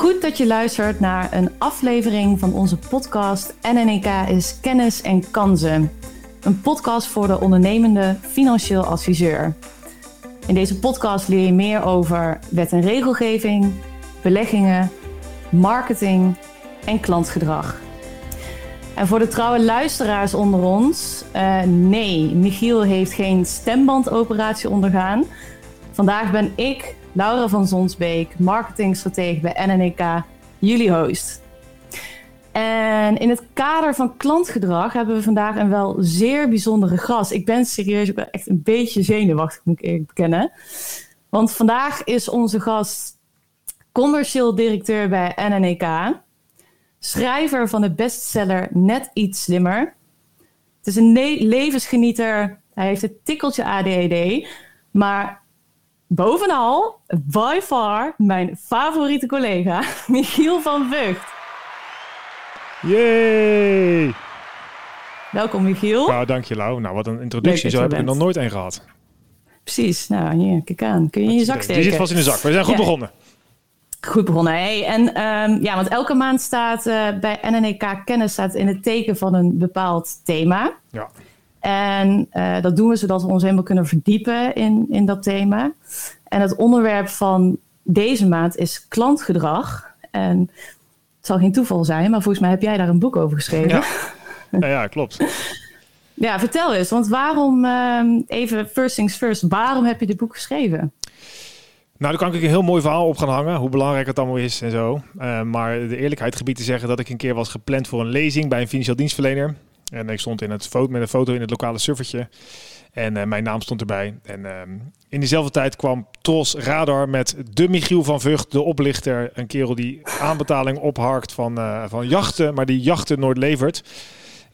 Goed dat je luistert naar een aflevering van onze podcast NNEK is Kennis en Kansen. Een podcast voor de ondernemende financieel adviseur. In deze podcast leer je meer over wet en regelgeving, beleggingen, marketing en klantgedrag. En voor de trouwe luisteraars onder ons, uh, nee, Michiel heeft geen stembandoperatie ondergaan. Vandaag ben ik, Laura van Zonsbeek, marketingstratege bij NNEK, jullie host. En in het kader van klantgedrag hebben we vandaag een wel zeer bijzondere gast. Ik ben serieus ook echt een beetje zenuwachtig, moet ik eerlijk bekennen. Want vandaag is onze gast commercieel directeur bij NNEK, schrijver van de bestseller Net iets slimmer. Het is een levensgenieter. Hij heeft een tikkeltje ADHD, maar bovenal, by far, mijn favoriete collega, Michiel van Vught. Yay! Welkom, Michiel. Nou, dank je, Lau. Nou, wat een introductie. Zo heb ik er nog nooit een gehad. Precies. Nou, hier, kijk aan. Kun je in je zak steken? Die zit vast in de zak. We zijn goed begonnen. Goed begonnen. Hey, en um, ja, want elke maand staat uh, bij NNEK Kennis staat in het teken van een bepaald thema. Ja. En uh, dat doen we zodat we ons helemaal kunnen verdiepen in, in dat thema. En het onderwerp van deze maand is klantgedrag. En het zal geen toeval zijn, maar volgens mij heb jij daar een boek over geschreven. Ja, ja, ja klopt. ja, vertel eens, want waarom, uh, even first things first, waarom heb je dit boek geschreven? Nou, daar kan ik een heel mooi verhaal op gaan hangen, hoe belangrijk het allemaal is en zo. Uh, maar de eerlijkheid gebied te zeggen dat ik een keer was gepland voor een lezing bij een financieel dienstverlener. En ik stond in het foto, met een foto in het lokale servertje. En uh, mijn naam stond erbij. En uh, in diezelfde tijd kwam Tros Radar met de Michiel van Vught, de oplichter. Een kerel die aanbetaling opharkt van, uh, van jachten, maar die jachten nooit levert.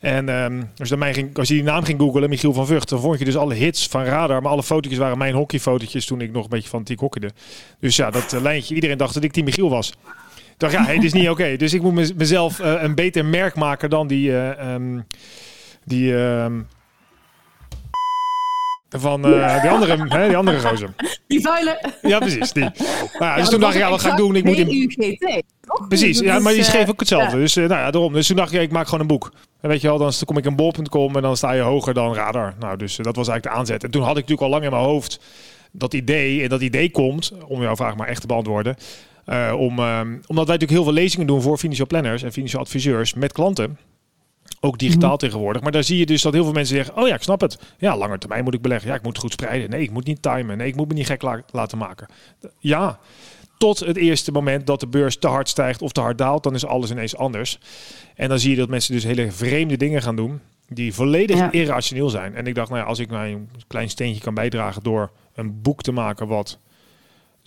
En um, als, je ging, als je die naam ging googlen, Michiel van Vught, dan vond je dus alle hits van Radar. Maar alle fotootjes waren mijn hockeyfotootjes toen ik nog een beetje fanatiek hockeyde. Dus ja, dat lijntje, iedereen dacht dat ik die Michiel was. Ik dacht, ja, hey, dit is niet oké. Dus ik moet mezelf uh, een beter merk maken dan die... Uh, um, die uh, van uh, die andere, hè, die andere gozer. Die vuile. Ja, precies. Die. Nou ja, dus toen dacht ik, ja, wat ga ik doen? Ik moet in... UGT, Precies, ja, maar die schreef ook hetzelfde. Ja. Dus nou ja, daarom. Dus toen dacht ik, ik maak gewoon een boek. En weet je wel, dan kom ik in bol.com en dan sta je hoger dan radar. Nou, dus dat was eigenlijk de aanzet. En toen had ik natuurlijk al lang in mijn hoofd dat idee. En dat idee komt, om jouw vraag maar echt te beantwoorden. Uh, om, omdat wij natuurlijk heel veel lezingen doen voor financial planners en financial adviseurs met klanten. Ook digitaal mm. tegenwoordig. Maar daar zie je dus dat heel veel mensen zeggen: Oh ja, ik snap het. Ja, langer termijn moet ik beleggen. Ja, ik moet goed spreiden. Nee, ik moet niet timen. Nee, ik moet me niet gek la laten maken. Ja, tot het eerste moment dat de beurs te hard stijgt of te hard daalt, dan is alles ineens anders. En dan zie je dat mensen dus hele vreemde dingen gaan doen die volledig ja. irrationeel zijn. En ik dacht, nou ja, als ik mijn klein steentje kan bijdragen door een boek te maken wat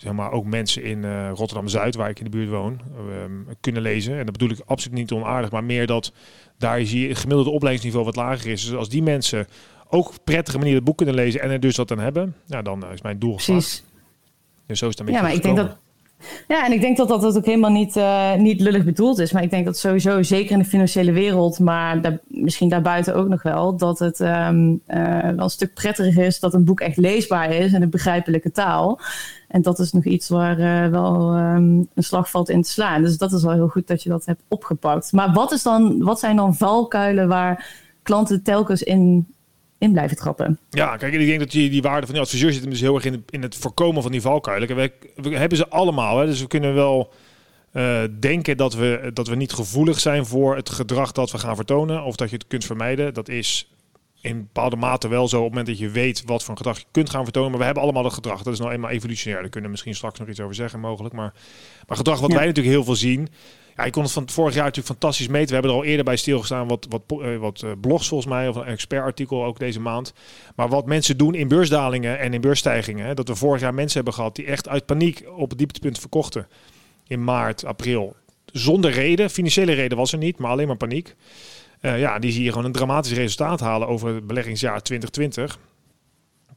zeg maar, ook mensen in uh, Rotterdam-Zuid, waar ik in de buurt woon, uh, kunnen lezen. En dat bedoel ik absoluut niet onaardig, maar meer dat daar zie je het gemiddelde opleidingsniveau wat lager is. Dus als die mensen ook op prettige manier het boek kunnen lezen en er dus dat aan hebben, ja, dan uh, is mijn doel Precies. Dus zo is het een Ja, maar ik denk dat ja, en ik denk dat dat, dat ook helemaal niet, uh, niet lullig bedoeld is. Maar ik denk dat sowieso, zeker in de financiële wereld, maar misschien daarbuiten ook nog wel, dat het um, uh, wel een stuk prettiger is dat een boek echt leesbaar is en een begrijpelijke taal. En dat is nog iets waar uh, wel um, een slag valt in te slaan. Dus dat is wel heel goed dat je dat hebt opgepakt. Maar wat, is dan, wat zijn dan valkuilen waar klanten telkens in in blijven trappen. Ja, kijk, ik denk dat die, die waarde van die adviseur zit dus heel erg in, in het voorkomen van die valkuilen. We, hebben ze allemaal, hè, dus we kunnen wel uh, denken dat we, dat we niet gevoelig zijn voor het gedrag dat we gaan vertonen of dat je het kunt vermijden. Dat is in bepaalde mate wel zo op het moment dat je weet wat voor gedrag je kunt gaan vertonen. Maar we hebben allemaal dat gedrag. Dat is nou eenmaal evolutionair. Daar kunnen we misschien straks nog iets over zeggen, mogelijk. Maar, maar gedrag wat wij natuurlijk heel veel zien, ja, ik kon het van het vorig jaar natuurlijk fantastisch meten. We hebben er al eerder bij stilgestaan wat, wat, uh, wat uh, blogs volgens mij, of een expertartikel ook deze maand. Maar wat mensen doen in beursdalingen en in beursstijgingen. Hè, dat we vorig jaar mensen hebben gehad die echt uit paniek op het dieptepunt verkochten. In maart, april. Zonder reden, financiële reden was er niet, maar alleen maar paniek. Uh, ja, die zie je gewoon een dramatisch resultaat halen over het beleggingsjaar 2020.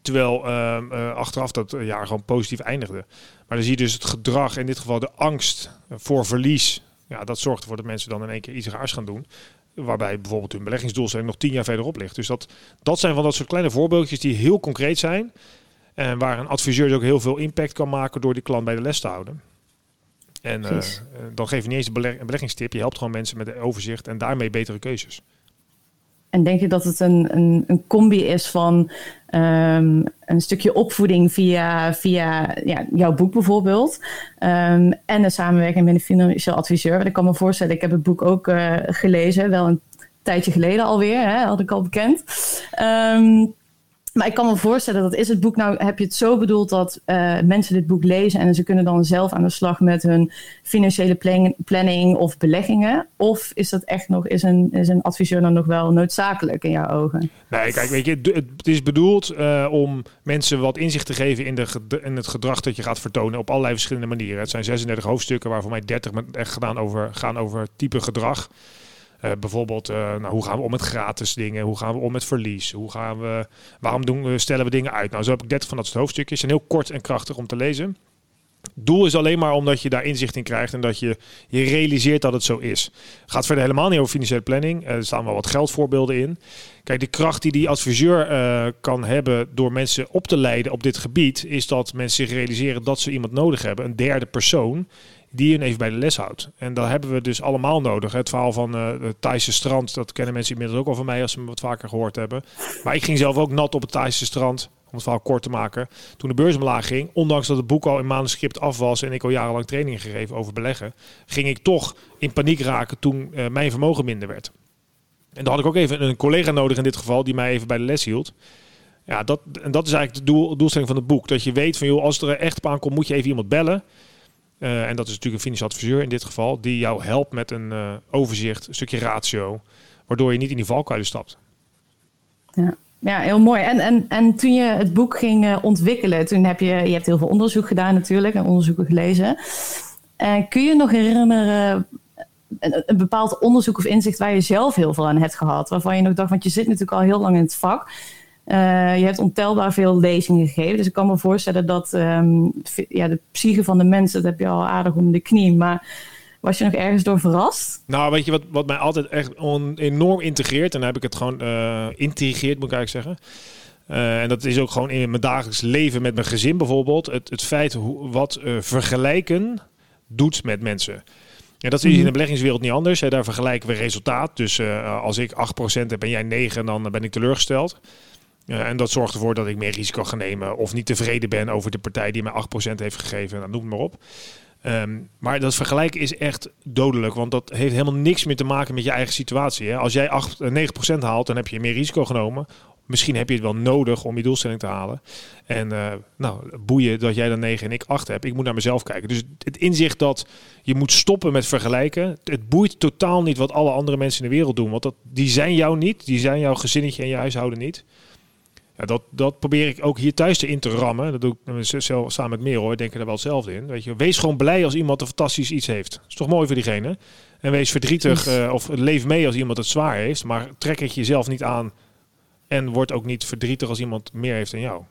Terwijl uh, achteraf dat jaar gewoon positief eindigde. Maar dan zie je dus het gedrag, in dit geval de angst voor verlies ja, dat zorgt ervoor dat mensen dan in één keer iets raars gaan doen. Waarbij bijvoorbeeld hun beleggingsdoelstelling nog tien jaar verderop ligt. Dus dat, dat zijn van dat soort kleine voorbeeldjes die heel concreet zijn. En waar een adviseur dus ook heel veel impact kan maken door die klant bij de les te houden. En uh, dan geef je niet eens een beleggingstip. Je helpt gewoon mensen met overzicht en daarmee betere keuzes. En denk je dat het een, een, een combi is van um, een stukje opvoeding via, via ja, jouw boek bijvoorbeeld. Um, en de samenwerking met een financieel adviseur. Want ik kan me voorstellen, ik heb het boek ook uh, gelezen, wel een tijdje geleden alweer, hè, had ik al bekend. Um, maar ik kan me voorstellen dat is het boek nou, heb je het zo bedoeld dat uh, mensen dit boek lezen en ze kunnen dan zelf aan de slag met hun financiële planning of beleggingen? Of is dat echt nog, is een, is een adviseur dan nog wel noodzakelijk in jouw ogen? Nee, kijk, weet je, het is bedoeld uh, om mensen wat inzicht te geven in, de, in het gedrag dat je gaat vertonen op allerlei verschillende manieren. Het zijn 36 hoofdstukken waarvan mij 30 echt gedaan over, gaan over type gedrag. Uh, bijvoorbeeld, uh, nou, hoe gaan we om met gratis dingen? Hoe gaan we om met verlies? Hoe gaan we, waarom doen we, stellen we dingen uit? Nou, zo heb ik 30 van dat soort hoofdstukjes. En heel kort en krachtig om te lezen. Doel is alleen maar omdat je daar inzicht in krijgt en dat je je realiseert dat het zo is. Gaat verder helemaal niet over financiële planning. Er staan wel wat geldvoorbeelden in. Kijk, de kracht die die adviseur uh, kan hebben door mensen op te leiden op dit gebied, is dat mensen zich realiseren dat ze iemand nodig hebben, een derde persoon, die je even bij de les houdt. En dat hebben we dus allemaal nodig. Het verhaal van het Thaise strand, dat kennen mensen inmiddels ook al van mij als ze me wat vaker gehoord hebben. Maar ik ging zelf ook nat op het Thaise strand, om het verhaal kort te maken. Toen de beurs omlaag ging, ondanks dat het boek al in manuscript af was en ik al jarenlang training gegeven over beleggen, ging ik toch in paniek raken toen uh, mijn vermogen minder werd. En dan had ik ook even een collega nodig in dit geval, die mij even bij de les hield. Ja, dat, en dat is eigenlijk de doel, doelstelling van het boek. Dat je weet van, joh, als er echt op aankomt, moet je even iemand bellen. Uh, en dat is natuurlijk een financieel adviseur in dit geval, die jou helpt met een uh, overzicht, een stukje ratio, waardoor je niet in die valkuilen stapt. Ja. Ja, heel mooi. En, en, en toen je het boek ging uh, ontwikkelen, toen heb je, je hebt heel veel onderzoek gedaan natuurlijk en onderzoeken gelezen. En kun je nog herinneren een, een, bepaald onderzoek of inzicht waar je zelf heel veel aan hebt gehad? Waarvan je nog dacht, want je zit natuurlijk al heel lang in het vak. Je hebt ontelbaar veel lezingen gegeven. Dus ik kan me voorstellen dat um, ja, de psyche van de mensen, dat heb je al aardig om de knie. Maar was je nog ergens door verrast? Nou, weet je wat, wat mij altijd echt on, enorm integreert? En dan heb ik het gewoon uh, moet ik eigenlijk zeggen. Uh, en dat is ook gewoon in mijn dagelijks leven met mijn gezin bijvoorbeeld. Het, het feit hoe, wat vergelijken doet met mensen. Ja, dat is in de beleggingswereld niet anders. Hè. Daar vergelijken we resultaat. Dus als ik 8% heb en jij 9, dan ben ik teleurgesteld. Uh, en dat zorgt ervoor dat ik meer risico ga nemen of niet tevreden ben over de partij die mij 8% heeft gegeven. Dan noem het maar op. Um, maar dat vergelijken is echt dodelijk, want dat heeft helemaal niks meer te maken met je eigen situatie. Hè? Als jij 8, 9% eh, haalt, dan heb je meer risico genomen. Misschien heb je het wel nodig om je doelstelling te halen. En uh, nou, boeien dat jij dan 9 en ik 8 heb. Ik moet naar mezelf kijken. Dus het inzicht dat je moet stoppen met vergelijken. Het boeit totaal niet wat alle andere mensen in de wereld doen. Want dat, die zijn jou niet. Die zijn jouw gezinnetje en je huishouden niet. Ja, dat, dat probeer ik ook hier thuis in te rammen. Dat doe ik zelf, samen met Merel. Ik denk er wel hetzelfde in. Weet je, wees gewoon blij als iemand een fantastisch iets heeft. Dat is toch mooi voor diegene. En wees verdrietig uh, of leef mee als iemand het zwaar heeft. Maar trek het jezelf niet aan. En word ook niet verdrietig als iemand meer heeft dan jou.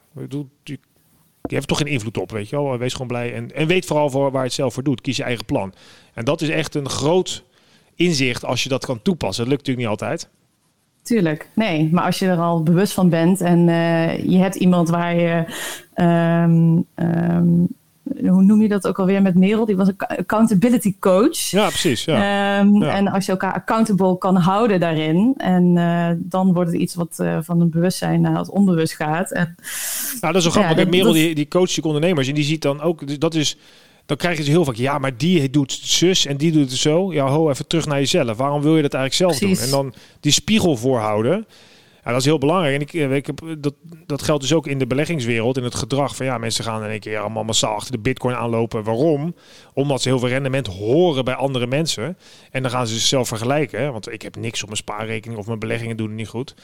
Je hebt toch geen invloed op, weet je wel. Wees gewoon blij. En, en weet vooral voor waar het zelf voor doet. Kies je eigen plan. En dat is echt een groot inzicht als je dat kan toepassen. Dat lukt natuurlijk niet altijd. Tuurlijk, nee. Maar als je er al bewust van bent en uh, je hebt iemand waar je. Um, um, hoe noem je dat ook alweer met Merel? Die was een accountability coach. Ja, precies. Ja. Um, ja. En als je elkaar accountable kan houden daarin. En uh, dan wordt het iets wat uh, van het bewustzijn naar het onbewust gaat. En, nou, dat is zo grappig. Ja, Merel die, die coacht die ondernemers. En die ziet dan ook, dat is dan krijg je dus heel vaak, ja, maar die doet zus en die doet het zo. Ja, ho, even terug naar jezelf. Waarom wil je dat eigenlijk zelf Precies. doen? En dan die spiegel voorhouden. Ja, dat is heel belangrijk. En ik, eh, ik heb, dat, dat geldt dus ook in de beleggingswereld, in het gedrag van ja, mensen gaan in een keer allemaal massaal achter de bitcoin aanlopen. Waarom? Omdat ze heel veel rendement horen bij andere mensen. En dan gaan ze zichzelf vergelijken. Want ik heb niks op mijn spaarrekening of mijn beleggingen doen het niet goed.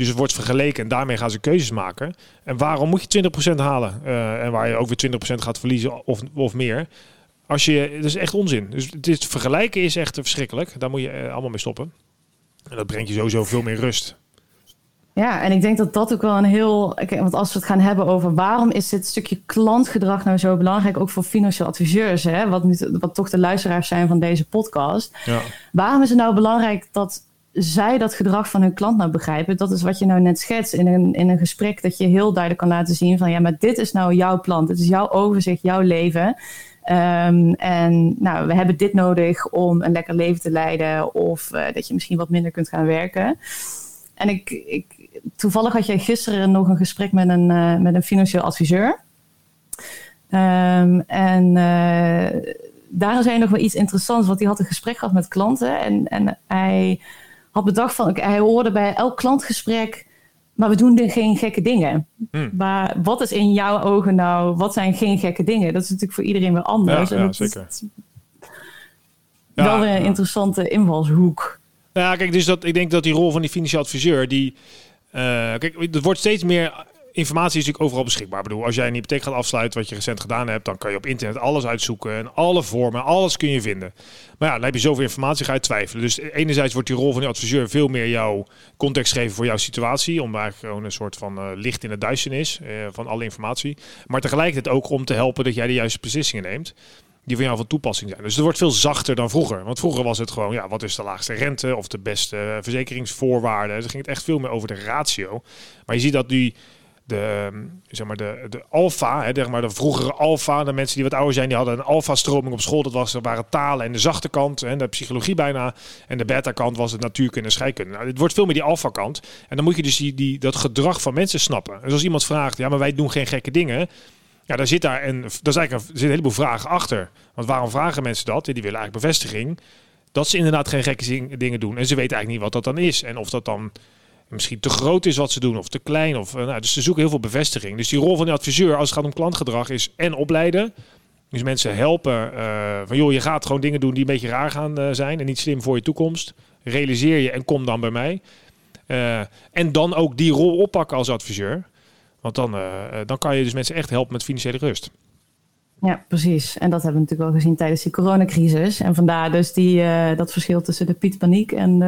Dus het wordt vergeleken en daarmee gaan ze keuzes maken. En waarom moet je 20% halen? Uh, en waar je ook weer 20% gaat verliezen of, of meer. Als je, dat is echt onzin. Dus het is, vergelijken is echt verschrikkelijk. Daar moet je uh, allemaal mee stoppen. En dat brengt je sowieso veel meer rust. Ja, en ik denk dat dat ook wel een heel. Want als we het gaan hebben over waarom is dit stukje klantgedrag nou zo belangrijk, ook voor financieel adviseurs, hè, wat, wat toch de luisteraars zijn van deze podcast. Ja. Waarom is het nou belangrijk dat zij dat gedrag van hun klant nou begrijpen. Dat is wat je nou net schetst in een, in een gesprek. Dat je heel duidelijk kan laten zien van ja, maar dit is nou jouw plan. Dit is jouw overzicht, jouw leven. Ehm, en nou, we hebben dit nodig om een lekker leven te leiden of uh, dat je misschien wat minder kunt gaan werken. En ik, ik, toevallig had jij gisteren nog een gesprek met een, uh, met een financieel adviseur. Um, en uh, daar zei nog wel iets interessants, want hij had een gesprek gehad met klanten en, en hij had bedacht van, hij hoorde bij elk klantgesprek maar we doen er geen gekke dingen. Hmm. Maar wat is in jouw ogen nou, wat zijn geen gekke dingen? Dat is natuurlijk voor iedereen weer anders. Ja, ja zeker. Is wel weer een interessante invalshoek. Ja, kijk, dus dat, ik denk dat die rol van die financieel adviseur, die. Uh, kijk, er wordt steeds meer informatie is natuurlijk overal beschikbaar. Ik bedoel, als jij een hypotheek gaat afsluiten, wat je recent gedaan hebt, dan kan je op internet alles uitzoeken en alle vormen, alles kun je vinden. Maar ja, dan heb je zoveel informatie, ga je twijfelen. Dus enerzijds wordt die rol van die adviseur veel meer jouw context geven voor jouw situatie, om eigenlijk gewoon een soort van uh, licht in de duisternis uh, van alle informatie. Maar tegelijkertijd ook om te helpen dat jij de juiste beslissingen neemt die van jou van toepassing zijn. Dus het wordt veel zachter dan vroeger. Want vroeger was het gewoon, ja, wat is de laagste rente of de beste uh, verzekeringsvoorwaarden. Dus ging het echt veel meer over de ratio. Maar je ziet dat nu de, ehm, zeg maar de, de alfa, hè, zeg maar de vroegere alfa, de mensen die wat ouder zijn, die hadden een alfa-stroming op school. Dat was, er waren talen en de zachte kant en de psychologie bijna. En de beta-kant was het natuurkunde en scheikunde. Nou, het wordt veel meer die alfa-kant. En dan moet je dus die, die, dat gedrag van mensen snappen. Dus als iemand vraagt, ja, maar wij doen geen gekke dingen. Ja, daar zit daar en dat is eigenlijk een, zit een heleboel vragen achter. Want waarom vragen mensen dat? Die willen eigenlijk bevestiging dat ze inderdaad geen gekke dingen doen. En ze weten eigenlijk niet wat dat dan is. En of dat dan misschien te groot is wat ze doen of te klein. Of, uh, nou, dus ze zoeken heel veel bevestiging. Dus die rol van de adviseur als het gaat om klantgedrag is en opleiden. Dus mensen helpen uh, van joh, je gaat gewoon dingen doen die een beetje raar gaan uh, zijn en niet slim voor je toekomst. Realiseer je en kom dan bij mij. en dan ook die rol oppakken als adviseur. Want dan, dan kan je dus mensen echt helpen met financiële rust. Ja, precies. En dat hebben we natuurlijk al gezien tijdens die coronacrisis. En vandaar dus die, dat verschil tussen de Piet Paniek en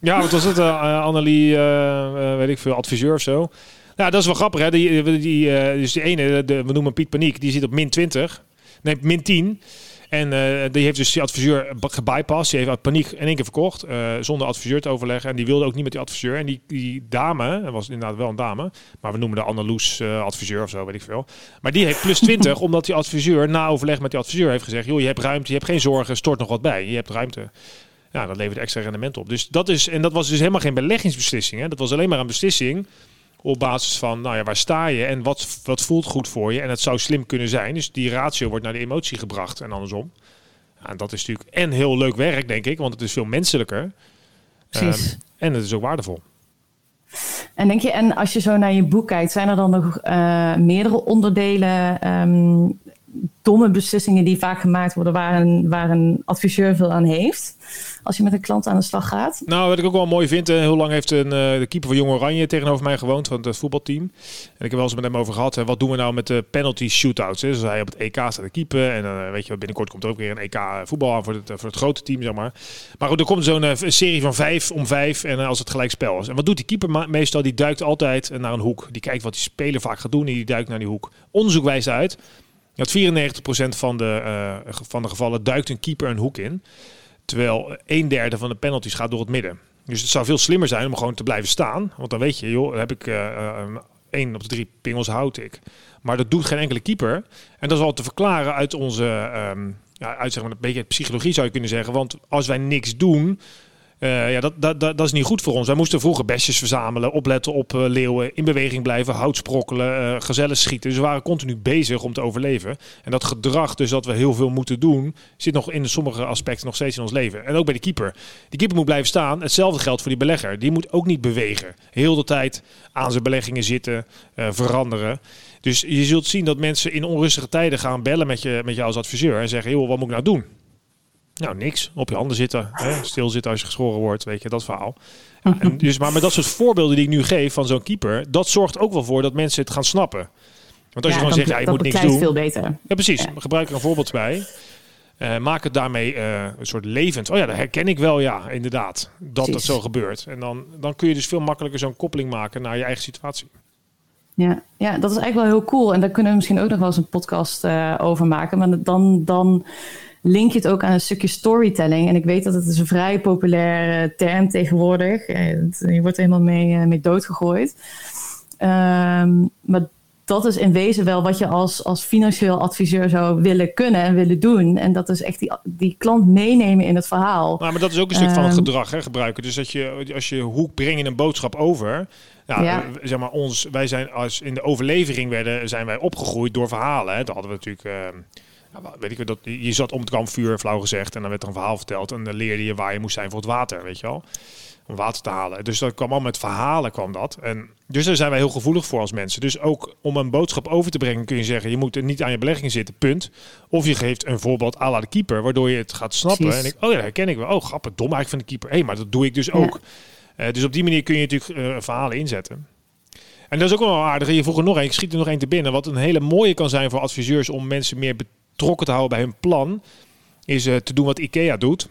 ja, wat was het? Uh, Annelie, uh, weet ik veel, adviseur of zo. Nou, dat is wel grappig, hè? Die, die, dus die ene, de, we noemen Piet Paniek, die zit op min 20. Nee, min 10. En die heeft dus die adviseur gebypast. Die heeft uit paniek in één keer verkocht. zonder adviseur te overleggen. En die wilde ook niet met die adviseur. En die, die dame, dat was inderdaad wel een dame. Maar we noemen de Anneloes adviseur of zo, weet ik veel. Maar die heeft plus 20, omdat die adviseur na overleg met die adviseur heeft gezegd... joh, je hebt ruimte, je hebt geen zorgen, stort nog wat bij. Je hebt ruimte. Ja, dat levert extra rendement op. Dus dat is, en dat was dus helemaal geen beleggingsbeslissing. Hè. Dat was alleen maar een beslissing op basis van, nou ja, waar sta je en wat, wat voelt goed voor je. En het zou slim kunnen zijn. Dus die ratio wordt naar de emotie gebracht en andersom. Ja, en dat is natuurlijk en heel leuk werk, denk ik, want het is veel menselijker. Precies. Um, en het is ook waardevol. En denk je, en als je zo naar je boek kijkt, zijn er dan nog uh, meerdere onderdelen um, domme beslissingen die vaak gemaakt worden waar een, adviseur veel aan heeft. Als je met een klant aan de slag gaat. Nou, wat ik ook wel mooi vind. Heel lang heeft een, uh, de keeper van Jong Oranje tegenover mij gewoond. Van het voetbalteam. En ik heb wel eens met hem over gehad. Hè, wat doen we nou met de penalty shootouts? Hè? Dus hij op het EK staat te keeper. En weet je, binnenkort komt er ook weer een EK voetbal aan voor het, voor het grote team, zeg maar. Maar goed, er komt zo'n serie van vijf om vijf. En als het gelijk spel is. En wat doet die keeper meestal? Die duikt altijd naar een hoek. Die kijkt wat die speler vaak gaat doen. En die duikt naar die hoek. Onderzoek wijst uit dat 94% van de, uh, van de gevallen duikt een keeper een hoek in. Terwijl een derde van de penalties gaat door het midden. Dus het zou veel slimmer zijn om gewoon te blijven staan. Want dan weet je, joh, heb ik uh, op de drie pingels houd ik. Maar dat doet geen enkele keeper. En dat is wel te verklaren uit onze, um, ja, uit zeg maar, een beetje psychologie zou je kunnen zeggen. Want als wij niks doen, uh, ja, dat, dat, dat, is niet goed voor ons. Wij moesten vroeger besjes verzamelen, opletten op uh, leeuwen, in beweging blijven, hout sprokkelen, uh, schieten. Dus we waren continu bezig om te overleven. En dat gedrag, dus dat we heel veel moeten doen, zit nog in sommige aspecten nog steeds in ons leven. En ook bij de keeper. Die keeper moet blijven staan. Hetzelfde geldt voor die belegger. Die moet ook niet bewegen. Heel de tijd aan zijn beleggingen zitten, veranderen. Dus je zult zien dat mensen in onrustige tijden gaan bellen met je, met jou als adviseur en zeggen: joh, wat moet ik nou doen? Nou, niks. Op je handen zitten. Hè? Stilzitten als je geschoren wordt. Weet je, dat verhaal. Ja, en dus, maar met dat soort voorbeelden die ik nu geef van zo'n keeper... dat zorgt ook wel voor dat mensen het gaan snappen. Want als ja, je gewoon zegt, ja, je moet niks doen... veel beter. Ja, precies. Ja. Gebruik er een voorbeeld bij. Uh, maak het daarmee uh, een soort levend. Oh ja, dat herken ik wel, ja, inderdaad. Dat precies. dat zo gebeurt. En dan, dan kun je dus veel makkelijker zo'n koppeling maken naar je eigen situatie. Ja, ja, dat is eigenlijk wel heel cool. En daar kunnen we misschien ook nog wel eens een podcast uh, over maken. Maar dan... dan link je het ook aan een stukje storytelling. En ik weet dat het is een vrij populaire term tegenwoordig. Je wordt er helemaal mee, mee doodgegooid. Um, maar dat is in wezen wel wat je als, als financieel adviseur zou willen kunnen en willen doen. En dat is echt die, die klant meenemen in het verhaal. Nou, maar dat is ook een stuk van het ehm, gedrag hè, gebruiken. Dus dat je, als je, hoe breng je een boodschap over? Nou, ja. zeg maar, ons, wij zijn als in de overlevering werden, zijn wij opgegroeid door verhalen. Hè. Dat hadden we natuurlijk. Uh, weet ik, dat, je zat om het kampvuur, flauw gezegd, en dan werd er een verhaal verteld. En dan leerde je waar je moest zijn voor het water, weet je wel om water te halen. Dus dat kwam al met verhalen kwam dat. En dus daar zijn wij heel gevoelig voor als mensen. Dus ook om een boodschap over te brengen kun je zeggen... je moet er niet aan je belegging zitten, punt. Of je geeft een voorbeeld à la de keeper... waardoor je het gaat snappen. En ik, oh ja, herken ik wel. Oh, grappig, dom eigenlijk van de keeper. Hé, hey, maar dat doe ik dus ook. Uh, dus op die manier kun je natuurlijk uh, verhalen inzetten. En dat is ook wel aardig. Je vroeg er nog een, ik schiet er nog één te binnen. Wat een hele mooie kan zijn voor adviseurs... om mensen meer betrokken te houden bij hun plan... is uh, te doen wat IKEA doet...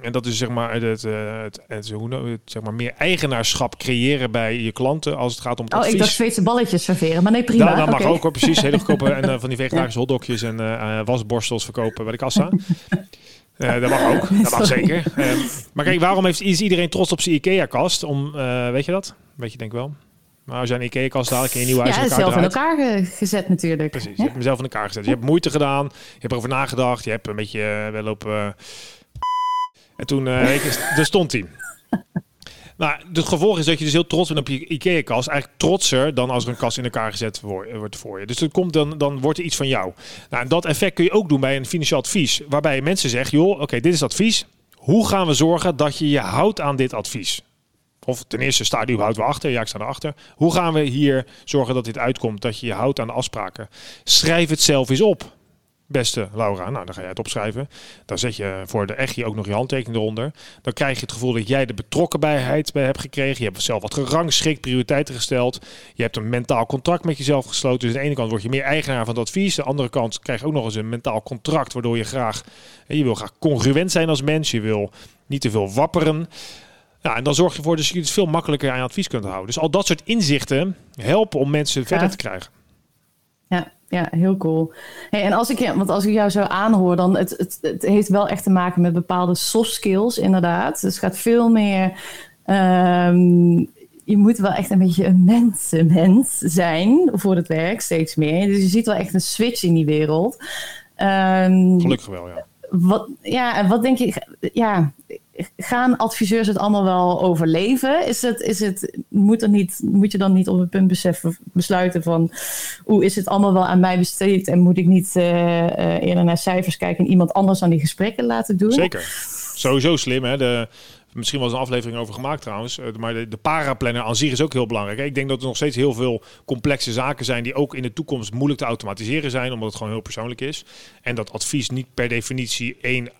En dat is zeg maar het, eh, het, het, het, zeg maar meer eigenaarschap creëren bij je klanten als het gaat om het oh, advies. ik dacht Zweedse balletjes serveren, maar nee, prima. Dat, dat mag ook hoor, precies. Hele goedkope en uh, van die vegetarische hotdogjes en uh, wasborstels verkopen bij de kassa. dat mag ook, dat mag zeker. Ehm, maar kijk, waarom heeft, is iedereen trots op zijn IKEA-kast? Om, weet je dat? Weet je denk wel. Maar als je een IKEA-kast haalt, kun je nieuw huis ja, in elkaar zelf in elkaar gezet natuurlijk. Precies, je hebt mezelf in elkaar gezet. Je hebt moeite gedaan, je hebt erover nagedacht, je hebt een beetje wel op en toen er stond hij. Maar het gevolg is dat je dus heel trots bent op je IKEA-kast. Eigenlijk trotser dan als er een kast in elkaar gezet wordt voor je. Dus dat komt dan, dan wordt er iets van jou. Nou, en dat effect kun je ook doen bij een financieel advies. Waarbij mensen zeggen, joh, oké, dit is advies. Hoe gaan we zorgen dat je je houdt aan dit advies? Of ten eerste, sta je überhaupt wel achter? Ja, ik sta erachter. Hoe gaan we hier zorgen dat dit uitkomt? Dat je je houdt aan de afspraken? Schrijf het zelf eens op beste Laura, nou dan ga jij het opschrijven. Dan zet je voor de echtje ook nog je handtekening eronder. Dan krijg je het gevoel dat jij de betrokkenheid bij hebt gekregen. Je hebt zelf wat gerangschikt, prioriteiten gesteld. Je hebt een mentaal contract met jezelf gesloten. Dus aan de ene kant word je meer eigenaar van het advies. Aan de andere kant krijg je ook nog eens een mentaal contract, waardoor je graag, je wil graag congruent zijn als mens. Je wil niet te veel wapperen. Ja, en dan zorg je ervoor dat je het veel makkelijker aan je advies kunt houden. Dus al dat soort inzichten helpen om mensen verder te krijgen. Ja, ja, heel cool. Hey, en als ik, want als ik jou zo aanhoor, dan het, het, het heeft wel echt te maken met bepaalde soft skills, inderdaad. Dus het gaat veel meer. Um, je moet wel echt een beetje een mensenmens zijn voor het werk, steeds meer. Dus je ziet wel echt een switch in die wereld. Um, Gelukkig wel, ja. Wat, ja, en wat denk je? Ja, gaan adviseurs het allemaal wel overleven? Is het, is het, moet, er niet, moet je dan niet op een punt beseffen, besluiten van... hoe is het allemaal wel aan mij besteed... en moet ik niet uh, uh, eerder naar cijfers kijken... en iemand anders aan die gesprekken laten doen? Zeker. Sowieso slim, hè? De, misschien was een aflevering over gemaakt trouwens. Eh, maar de, de paraplanner aan zich is ook heel belangrijk. Ik denk dat er nog steeds heel veel complexe zaken zijn die ook in de toekomst moeilijk te automatiseren zijn, omdat het gewoon heel persoonlijk is. En dat advies niet per definitie één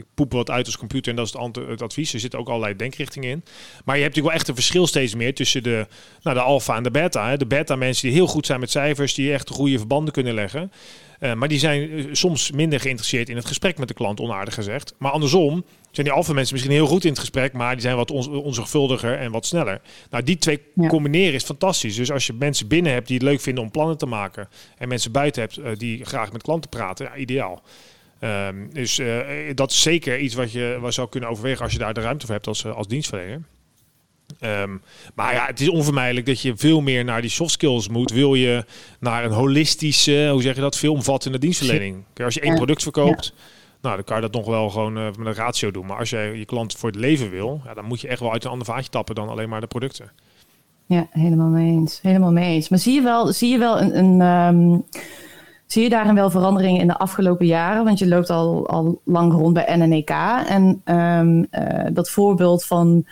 ik poep wat uit als computer en dat is het, het, advies. Er zitten ook allerlei denkrichtingen in. Maar je hebt natuurlijk wel echt een verschil steeds meer tussen de, nou, de alfa en de beta. Hè. De beta mensen die heel goed zijn met cijfers, die echt goede verbanden kunnen leggen. Uh, maar die zijn eh, soms minder geïnteresseerd in het gesprek met de klant, onaardig gezegd. Maar andersom zijn die alfa mensen misschien heel goed in het gesprek, maar die zijn wat on onzorgvuldiger en wat sneller. Nou, die twee combineren is fantastisch. Dus als je mensen binnen hebt die het leuk vinden om plannen te maken en mensen buiten hebt uh, die graag met klanten praten, ja, ideaal. Um, dus uh, dat is zeker iets wat je wat zou kunnen overwegen als je daar de ruimte voor hebt als, als dienstverlener. Um, maar ja, het is onvermijdelijk dat je veel meer naar die soft skills moet. Wil je naar een holistische, hoe zeg je dat, veelomvattende dienstverlening. Als je één product verkoopt, nou, dan kan je dat nog wel gewoon uh, met een ratio doen. Maar als je je klant voor het leven wil, ja, dan moet je echt wel uit een ander vaatje tappen dan alleen maar de producten. Ja, helemaal mee eens. Helemaal mee eens. Maar zie je wel, zie je wel een, een um Zie je daarin wel veranderingen in de afgelopen jaren? Want je loopt al, al lang rond bij NNEK. En um, uh, dat voorbeeld van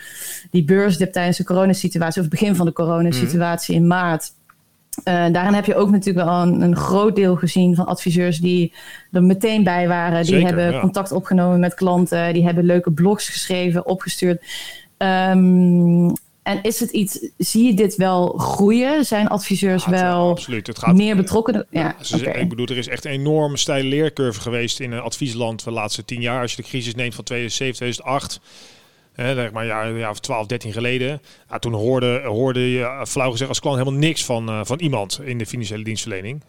die beursdip tijdens de coronasituatie, of het begin van de coronasituatie mm. in maart. Uh, daarin heb je ook natuurlijk wel een, een, groot deel gezien van adviseurs die er meteen bij waren. Die hebben ja. contact opgenomen met klanten, die hebben leuke blogs geschreven, opgestuurd. Um, en is het iets, zie je dit wel groeien? Zijn adviseurs wel absoluut. Het gaat, meer betrokken? Ja, Ik bedoel, er is echt een enorm steile leercurve geweest in een adviesland de laatste tien jaar. Als je de crisis neemt van 2007, 2008, hè, maar ja, ja, 12, 13 geleden. Ja, toen hoorde, hoorde je, flauw gezegd, als klant helemaal niks van, uh, van iemand in de financiële dienstverlening.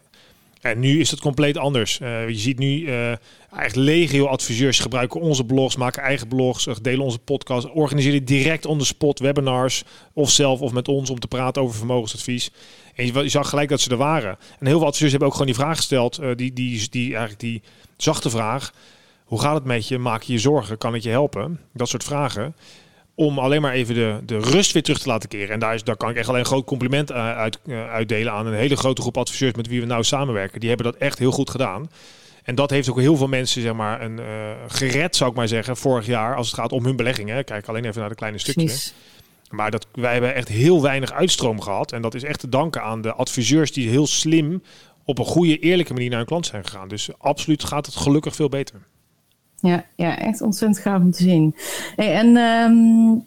En nu is het compleet anders. Uh, je ziet nu uh, echt legio adviseurs gebruiken onze blogs, maken eigen blogs, delen onze podcast, organiseren direct on the spot webinars of zelf of met ons om te praten over vermogensadvies. En je, zag gelijk dat ze er waren. En heel veel adviseurs hebben ook gewoon die vraag gesteld, die, die, die, eigenlijk die zachte vraag. Hoe gaat het met je? Maak je je zorgen? Kan het je helpen? Dat soort vragen om alleen maar even de, de rust weer terug te laten keren. En daar, is, daar kan ik echt alleen een groot compliment eh, uit, uh, uitdelen aan een hele grote groep adviseurs met wie we nou samenwerken. Die hebben dat echt heel goed gedaan. En dat heeft ook heel veel mensen zeg maar, een, uh, gered, zou ik maar zeggen, vorig jaar als het gaat om hun beleggingen. Kijk alleen even naar de kleine stukje. Maar dat, wij hebben echt heel weinig uitstroom gehad. En dat is echt te danken aan de adviseurs die heel slim op een goede, eerlijke manier naar hun klant zijn gegaan. Dus absoluut gaat het gelukkig veel beter. Ja, ja, echt ontzettend gaaf om te zien. Hey, en um,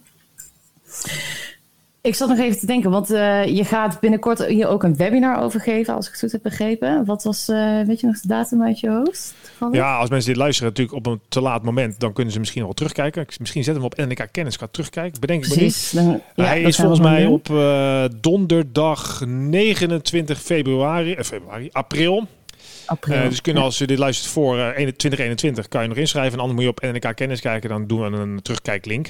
ik zat nog even te denken, want uh, je gaat binnenkort hier ook een webinar over geven, als ik het goed heb begrepen. Wat was, uh, weet je nog de datum uit je hoofd? Ja, als mensen dit luisteren natuurlijk op een te laat moment, dan kunnen ze misschien wel terugkijken. Misschien zetten we op NNK Kennis, ga terugkijken. Bedenk Precies. ik Dan, ja, Hij is volgens mij op uh, donderdag 29 februari, februari, april. Uh, dus kunnen als je dit luistert voor uh, 2021, kan je nog inschrijven. En anders moet je op NNK Kennis kijken. Dan doen we een terugkijklink.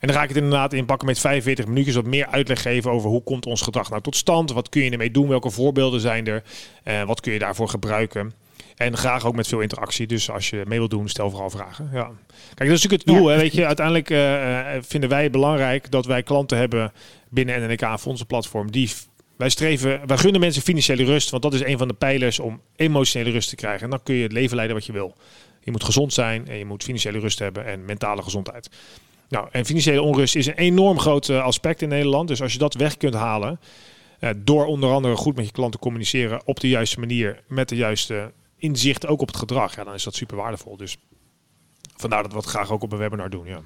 En dan ga ik het inderdaad inpakken met 45 minuutjes. Wat meer uitleg geven over hoe komt ons gedrag nou tot stand. Wat kun je ermee doen? Welke voorbeelden zijn er? Uh, wat kun je daarvoor gebruiken? En graag ook met veel interactie. Dus als je mee wilt doen, stel vooral vragen. Ja. Kijk, dat is natuurlijk het doel. Hè, weet je, uiteindelijk uh, vinden wij het belangrijk dat wij klanten hebben binnen NNK Fondsenplatform die wij streven, wij gunnen mensen financiële rust, want dat is een van de pijlers om emotionele rust te krijgen. En dan kun je het leven leiden wat je wil. Je moet gezond zijn en je moet financiële rust hebben en mentale gezondheid. Nou, en financiële onrust is een enorm groot eh, aspect in Nederland. Dus als je dat weg kunt halen, uh, door onder andere goed met je klant te communiceren op de juiste manier, met de juiste inzicht ook op het gedrag, ja, dan is dat super waardevol. Dus vandaar dat we het graag ook op een webinar doen. Ja.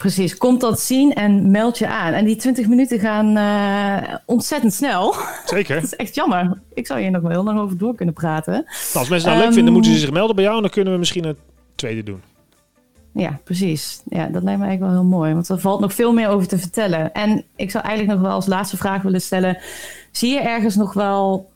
Precies, komt dat zien en meld je aan. En die 20 minuten gaan uh, ontzettend snel. Zeker. dat is echt jammer. Ik zou hier nog wel heel lang over door kunnen praten. Nou, als mensen het um, leuk vinden, moeten ze zich melden bij jou. En dan kunnen we misschien het tweede doen. Ja, precies. Ja, dat lijkt me eigenlijk wel heel mooi. Want er valt nog veel meer over te vertellen. En ik zou eigenlijk nog wel als laatste vraag willen stellen. Zie je ergens nog wel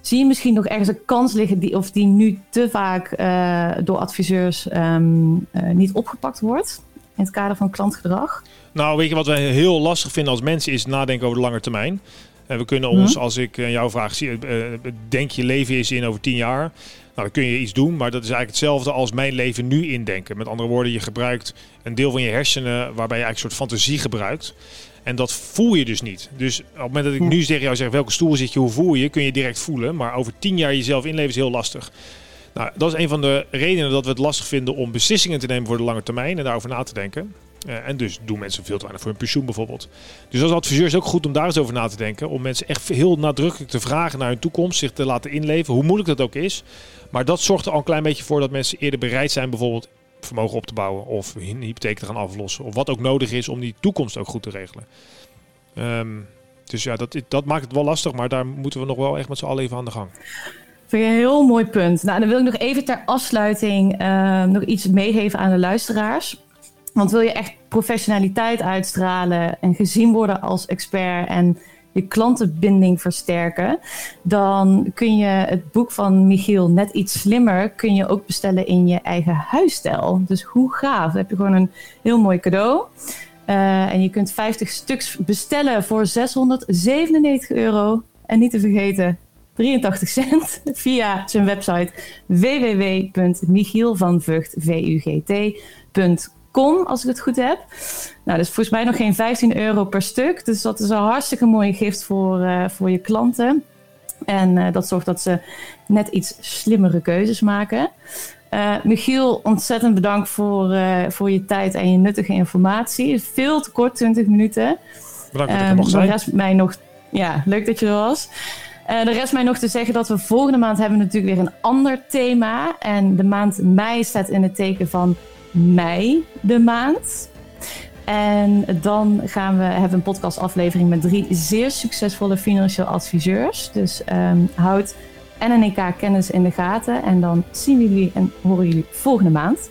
Zie je misschien nog ergens een kans liggen die, of die nu te vaak uh, door adviseurs um, uh, niet opgepakt wordt? In het kader van klantgedrag? Nou, weet je wat wij heel lastig vinden als mensen is nadenken over de lange termijn. En we kunnen ons, als ik jouw vraag zie, denk je leven is in over tien jaar. Nou, dan kun je iets doen, maar dat is eigenlijk hetzelfde als mijn leven nu indenken. Met andere woorden, je gebruikt een deel van je hersenen waarbij je eigenlijk een soort fantasie gebruikt. En dat voel je dus niet. Dus op het moment dat ik nu tegen jou zeg welke stoel zit je, hoe voel je, kun je direct voelen. Maar over tien jaar jezelf inleven is heel lastig. Nou, dat is een van de redenen dat we het lastig vinden om beslissingen te nemen voor de lange termijn en daarover na te denken. Uh, en dus doen mensen veel te weinig voor hun pensioen bijvoorbeeld. Dus als adviseur is het ook goed om daar eens over na te denken. Om mensen echt heel nadrukkelijk te vragen naar hun toekomst, zich te laten inleven, hoe moeilijk dat ook is. Maar dat zorgt er al een klein beetje voor dat mensen eerder bereid zijn bijvoorbeeld vermogen op te bouwen of een hypotheek te gaan aflossen. Of wat ook nodig is om die toekomst ook goed te regelen. Um, dus ja, dat, dat maakt het wel lastig, maar daar moeten we nog wel echt met z'n allen even aan de gang. Vind je een heel mooi punt. Nou, dan wil ik nog even ter afsluiting uh, nog iets meegeven aan de luisteraars. Want wil je echt professionaliteit uitstralen en gezien worden als expert en je klantenbinding versterken, dan kun je het boek van Michiel Net iets slimmer kun je ook bestellen in je eigen huisstijl. Dus hoe gaaf? Dan heb je gewoon een heel mooi cadeau. Uh, en je kunt 50 stuks bestellen voor 697 euro. En niet te vergeten, 83 cent via zijn website www.michielvanvugt.com als ik het goed heb. Nou, dat is volgens mij nog geen 15 euro per stuk. Dus dat is een hartstikke mooie gift voor, uh, voor je klanten. En uh, dat zorgt dat ze net iets slimmere keuzes maken. Uh, Michiel, ontzettend bedankt voor, voor je tijd en je nuttige informatie. Veel te kort, 20 minuten. Bedankt dat ik er mocht zijn. Rest mij nog, ja, leuk dat je er was. Uh, de rest mij nog te zeggen dat we volgende maand hebben natuurlijk weer een ander thema. En de maand mei staat in het teken van mei de maand. En dan gaan we hebben een podcastaflevering met drie zeer succesvolle financieel adviseurs. Dus um, houd NNK kennis in de gaten. En dan zien we jullie en horen jullie volgende maand.